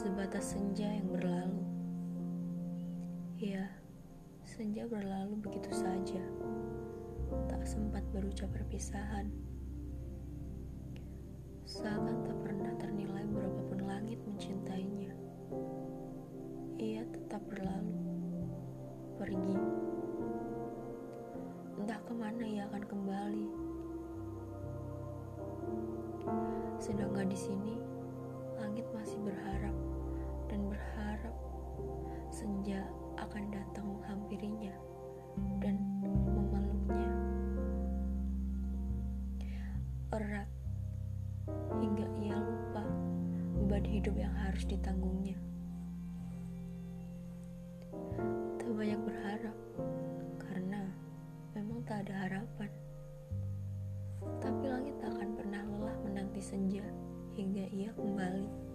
Atas senja yang berlalu. Ya, senja berlalu begitu saja. Tak sempat berucap perpisahan. Seakan tak pernah ternilai berapapun langit mencintainya. Ia tetap berlalu Pergi. Entah ke mana ia akan kembali. Sedangkan di sini Erat hingga ia lupa beban hidup yang harus ditanggungnya. Tak banyak berharap karena memang tak ada harapan. Tapi langit tak akan pernah lelah menanti senja hingga ia kembali.